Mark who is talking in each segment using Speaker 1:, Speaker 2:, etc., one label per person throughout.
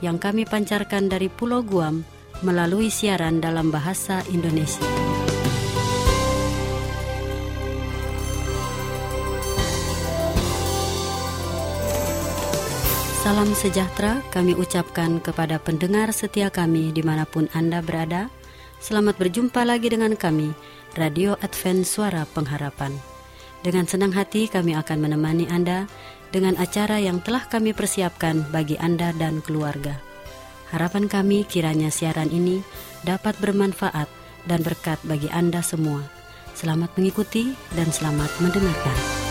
Speaker 1: yang kami pancarkan dari Pulau Guam melalui siaran dalam bahasa Indonesia. Salam sejahtera kami ucapkan kepada pendengar setia kami di mana pun Anda berada. Selamat berjumpa lagi dengan kami, Radio Advent Suara Pengharapan. Dengan senang hati kami akan menemani Anda dengan acara yang telah kami persiapkan bagi Anda dan keluarga. Harapan kami kiranya siaran ini dapat bermanfaat dan berkat bagi Anda semua. Selamat mengikuti dan selamat mendengarkan.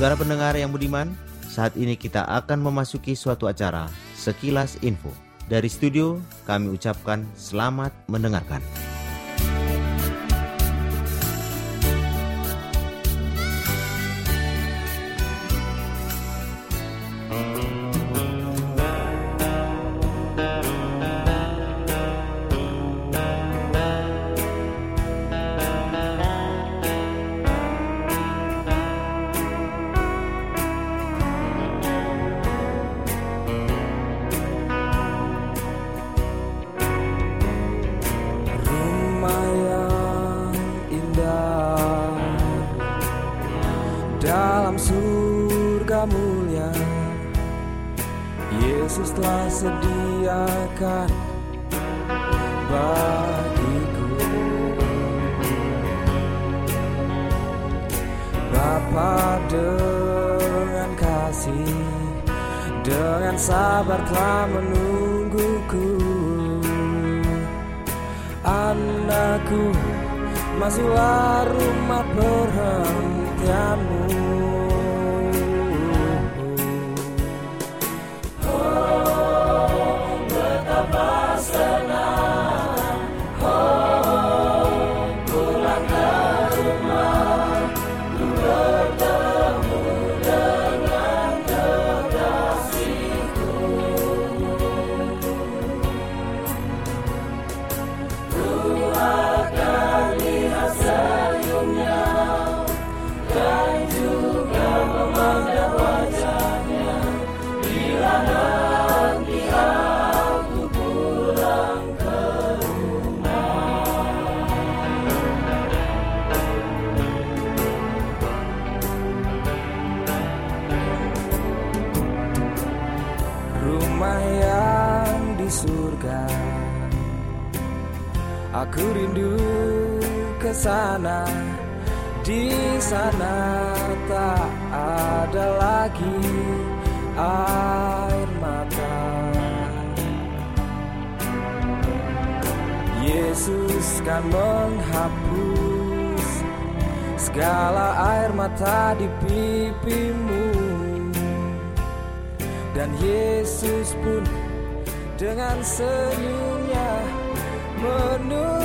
Speaker 2: Saudara pendengar yang budiman, saat ini kita akan memasuki suatu acara Sekilas Info. Dari studio, kami ucapkan selamat mendengarkan.
Speaker 3: I'm Aku rindu ke sana. Di sana tak ada lagi air mata. Yesus kan menghapus Segala air mata di pipimu. Dan Yesus pun dengan senyumnya menunggu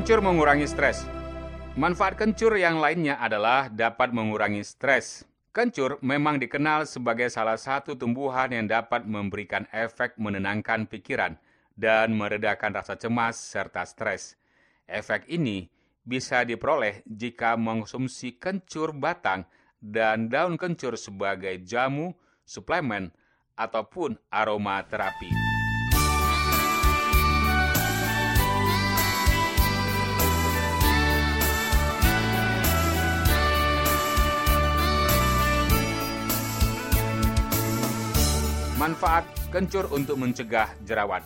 Speaker 4: Kencur mengurangi stres. Manfaat kencur yang lainnya adalah dapat mengurangi stres. Kencur memang dikenal sebagai salah satu tumbuhan yang dapat memberikan efek menenangkan pikiran dan meredakan rasa cemas serta stres. Efek ini bisa diperoleh jika mengonsumsi kencur batang dan daun kencur sebagai jamu, suplemen, ataupun aromaterapi. Manfaat kencur untuk mencegah jerawat.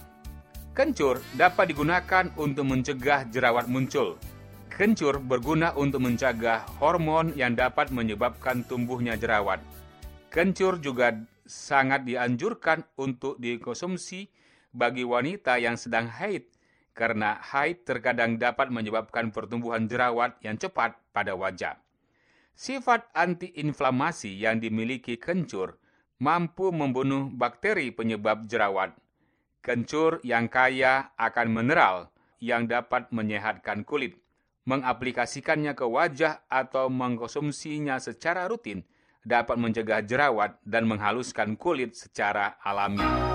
Speaker 4: Kencur dapat digunakan untuk mencegah jerawat muncul. Kencur berguna untuk mencegah hormon yang dapat menyebabkan tumbuhnya jerawat. Kencur juga sangat dianjurkan untuk dikonsumsi bagi wanita yang sedang haid, karena haid terkadang dapat menyebabkan pertumbuhan jerawat yang cepat pada wajah. Sifat antiinflamasi yang dimiliki kencur mampu membunuh bakteri penyebab jerawat. Kencur yang kaya akan mineral yang dapat menyehatkan kulit. Mengaplikasikannya ke wajah atau mengkonsumsinya secara rutin dapat mencegah jerawat dan menghaluskan kulit secara alami.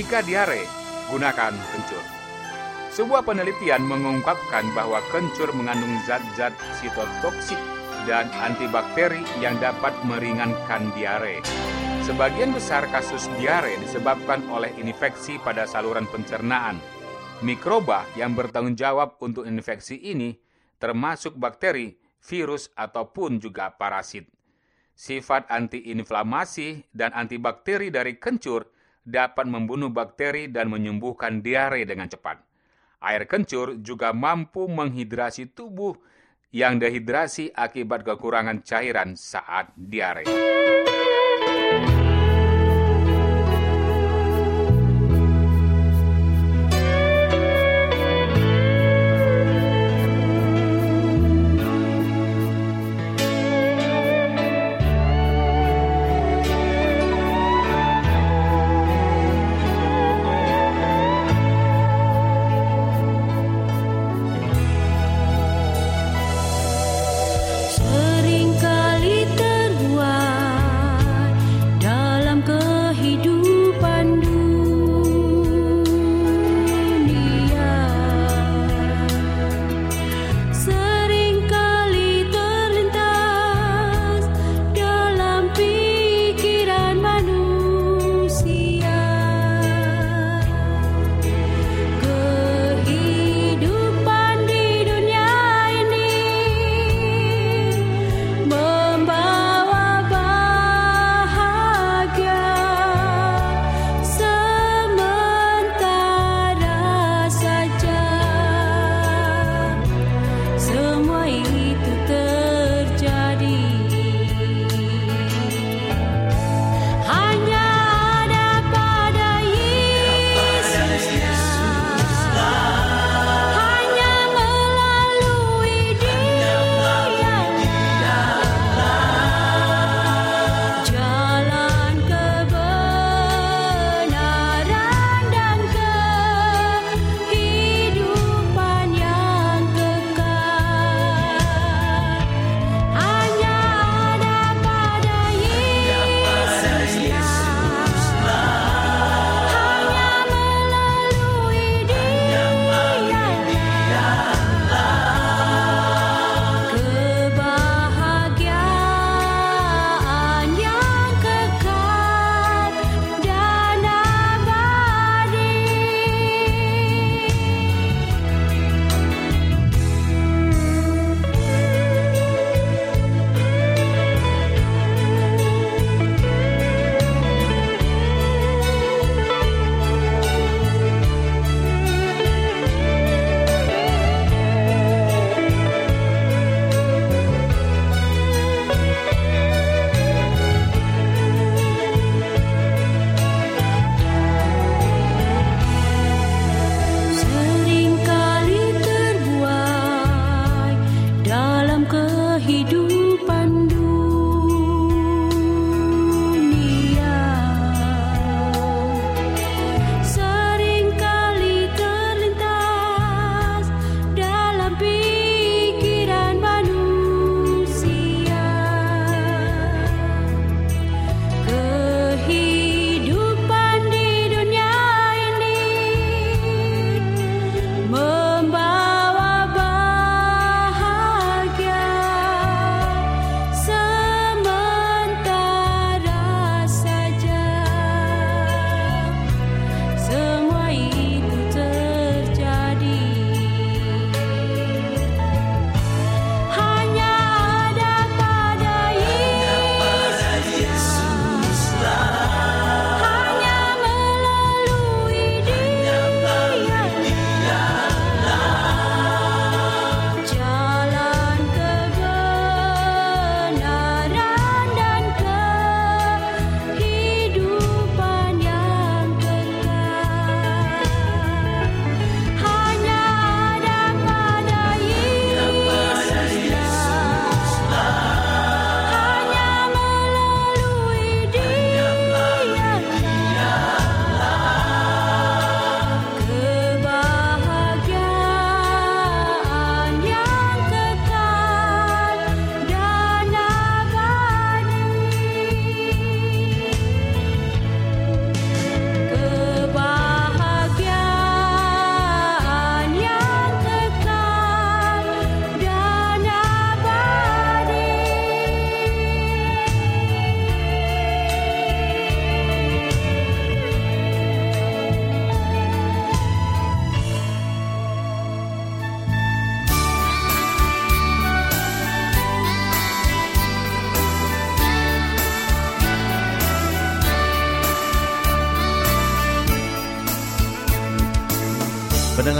Speaker 4: Mencegah diare, gunakan kencur. Sebuah penelitian mengungkapkan bahwa kencur mengandung zat-zat sitotoksik dan antibakteri yang dapat meringankan diare. Sebagian besar kasus diare disebabkan oleh infeksi pada saluran pencernaan. Mikroba yang bertanggung jawab untuk infeksi ini termasuk bakteri, virus, ataupun juga parasit. Sifat antiinflamasi dan antibakteri dari kencur dapat membunuh bakteri dan menyembuhkan diare dengan cepat. Air kencur juga mampu menghidrasi tubuh yang dehidrasi akibat kekurangan cairan saat diare.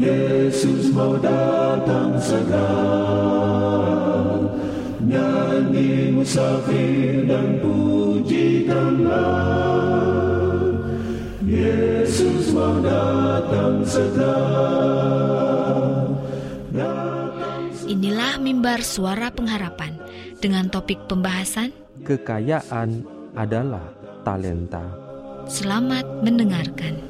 Speaker 5: Yesus mau datang segera. Nyanyi musafir dan pujikanlah Yesus mau datang segera. Inilah mimbar suara pengharapan dengan topik pembahasan
Speaker 6: kekayaan adalah talenta.
Speaker 5: Selamat mendengarkan.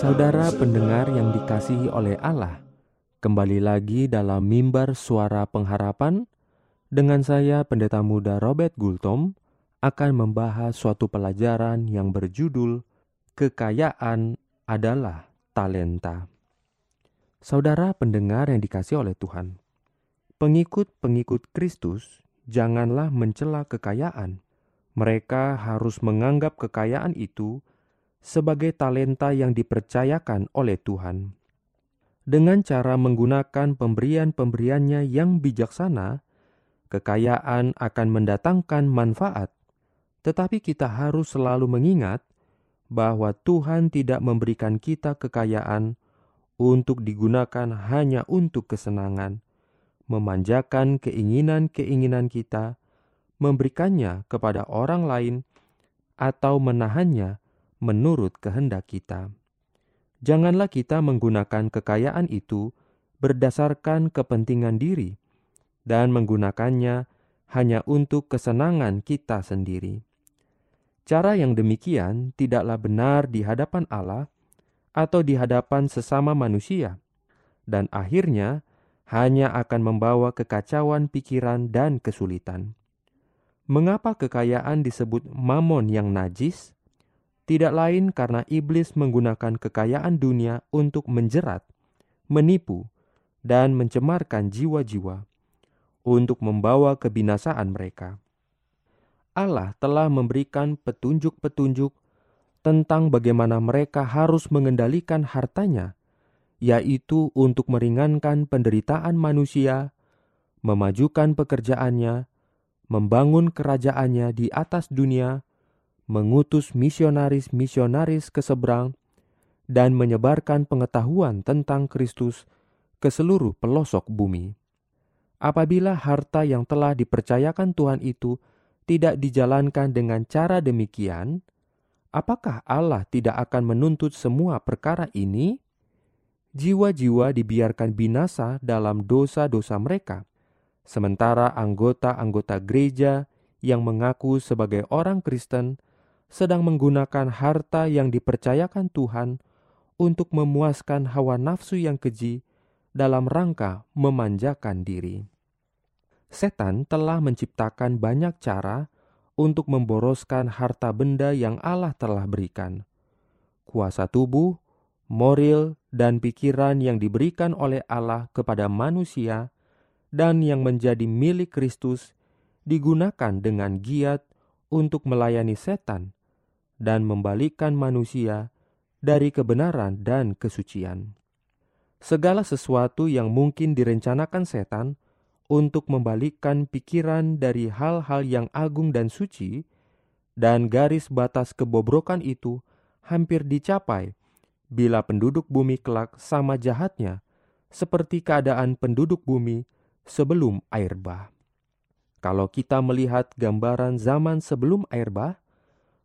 Speaker 6: Saudara pendengar yang dikasihi oleh Allah, kembali lagi dalam mimbar suara pengharapan dengan saya Pendeta Muda Robert Gultom akan membahas suatu pelajaran yang berjudul Kekayaan adalah Talenta. Saudara pendengar yang dikasih oleh Tuhan, pengikut-pengikut Kristus janganlah mencela kekayaan. Mereka harus menganggap kekayaan itu sebagai talenta yang dipercayakan oleh Tuhan. Dengan cara menggunakan pemberian-pemberiannya yang bijaksana, kekayaan akan mendatangkan manfaat. Tetapi kita harus selalu mengingat bahwa Tuhan tidak memberikan kita kekayaan untuk digunakan hanya untuk kesenangan, memanjakan keinginan-keinginan kita, memberikannya kepada orang lain, atau menahannya menurut kehendak kita. Janganlah kita menggunakan kekayaan itu berdasarkan kepentingan diri dan menggunakannya hanya untuk kesenangan kita sendiri. Cara yang demikian tidaklah benar di hadapan Allah atau di hadapan sesama manusia, dan akhirnya hanya akan membawa kekacauan pikiran dan kesulitan. Mengapa kekayaan disebut mamon yang najis? Tidak lain karena iblis menggunakan kekayaan dunia untuk menjerat, menipu, dan mencemarkan jiwa-jiwa untuk membawa kebinasaan mereka. Allah telah memberikan petunjuk-petunjuk tentang bagaimana mereka harus mengendalikan hartanya, yaitu untuk meringankan penderitaan manusia, memajukan pekerjaannya, membangun kerajaannya di atas dunia, mengutus misionaris-misionaris ke seberang, dan menyebarkan pengetahuan tentang Kristus ke seluruh pelosok bumi. Apabila harta yang telah dipercayakan Tuhan itu tidak dijalankan dengan cara demikian, apakah Allah tidak akan menuntut semua perkara ini? Jiwa-jiwa dibiarkan binasa dalam dosa-dosa mereka, sementara anggota-anggota gereja yang mengaku sebagai orang Kristen sedang menggunakan harta yang dipercayakan Tuhan untuk memuaskan hawa nafsu yang keji dalam rangka memanjakan diri. Setan telah menciptakan banyak cara untuk memboroskan harta benda yang Allah telah berikan. Kuasa tubuh, moral, dan pikiran yang diberikan oleh Allah kepada manusia dan yang menjadi milik Kristus digunakan dengan giat untuk melayani setan dan membalikkan manusia dari kebenaran dan kesucian. Segala sesuatu yang mungkin direncanakan setan untuk membalikkan pikiran dari hal-hal yang agung dan suci, dan garis batas kebobrokan itu hampir dicapai bila penduduk bumi kelak sama jahatnya seperti keadaan penduduk bumi sebelum air bah. Kalau kita melihat gambaran zaman sebelum air bah,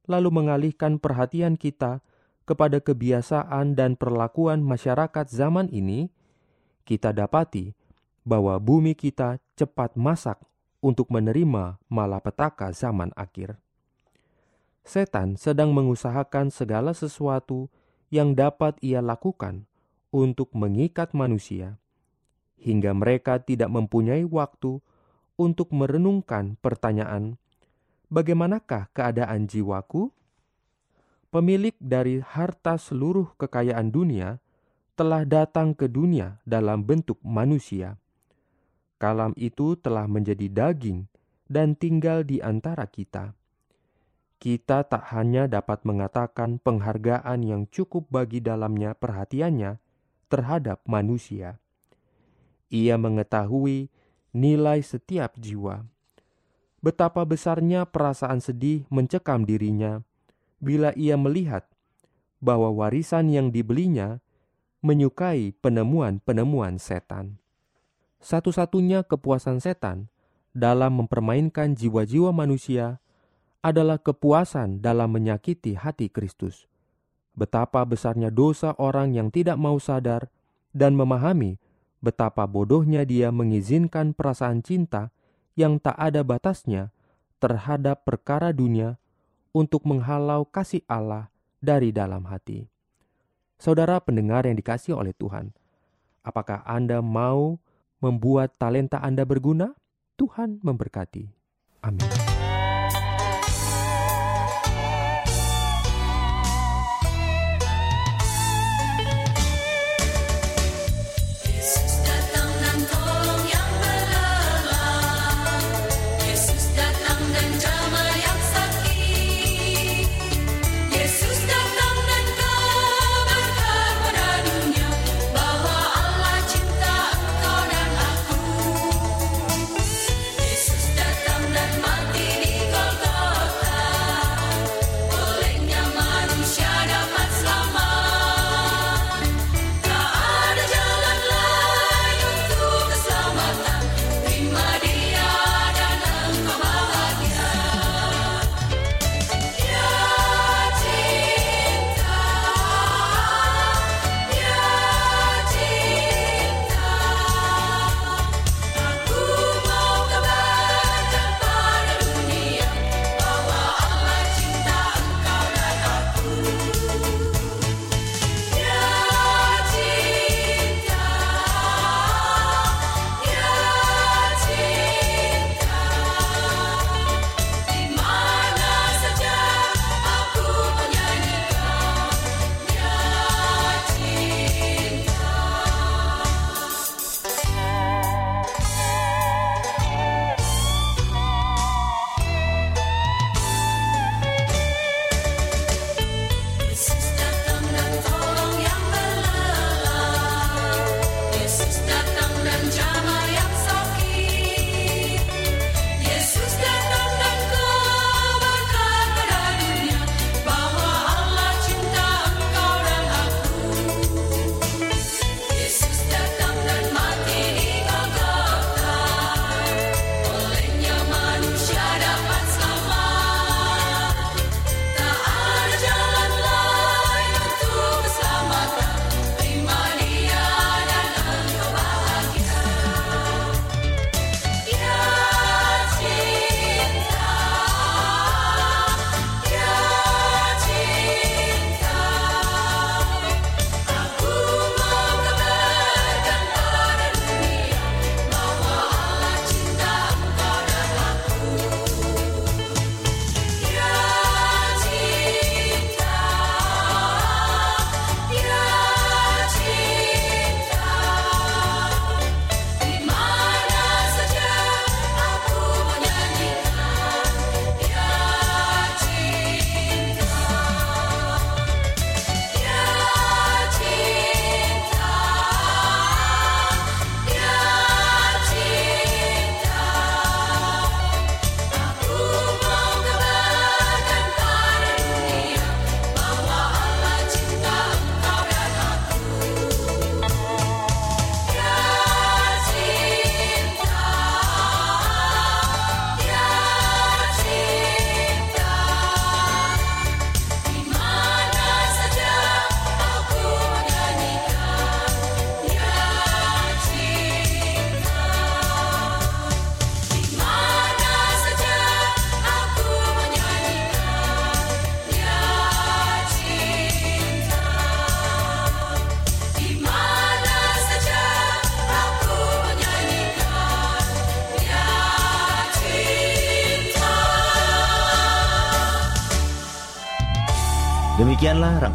Speaker 6: lalu mengalihkan perhatian kita kepada kebiasaan dan perlakuan masyarakat zaman ini, kita dapati bahwa bumi kita cepat masak untuk menerima malapetaka zaman akhir. Setan sedang mengusahakan segala sesuatu yang dapat ia lakukan untuk mengikat manusia, hingga mereka tidak mempunyai waktu untuk merenungkan pertanyaan, "Bagaimanakah keadaan jiwaku?" Pemilik dari harta seluruh kekayaan dunia telah datang ke dunia dalam bentuk manusia. Kalam itu telah menjadi daging dan tinggal di antara kita. Kita tak hanya dapat mengatakan penghargaan yang cukup bagi dalamnya perhatiannya terhadap manusia. Ia mengetahui nilai setiap jiwa. Betapa besarnya perasaan sedih mencekam dirinya bila ia melihat bahwa warisan yang dibelinya menyukai penemuan-penemuan setan. Satu-satunya kepuasan setan dalam mempermainkan jiwa-jiwa manusia adalah kepuasan dalam menyakiti hati Kristus. Betapa besarnya dosa orang yang tidak mau sadar dan memahami betapa bodohnya dia mengizinkan perasaan cinta yang tak ada batasnya terhadap perkara dunia untuk menghalau kasih Allah dari dalam hati. Saudara pendengar yang dikasih oleh Tuhan, apakah Anda mau membuat talenta Anda berguna? Tuhan memberkati. Amin.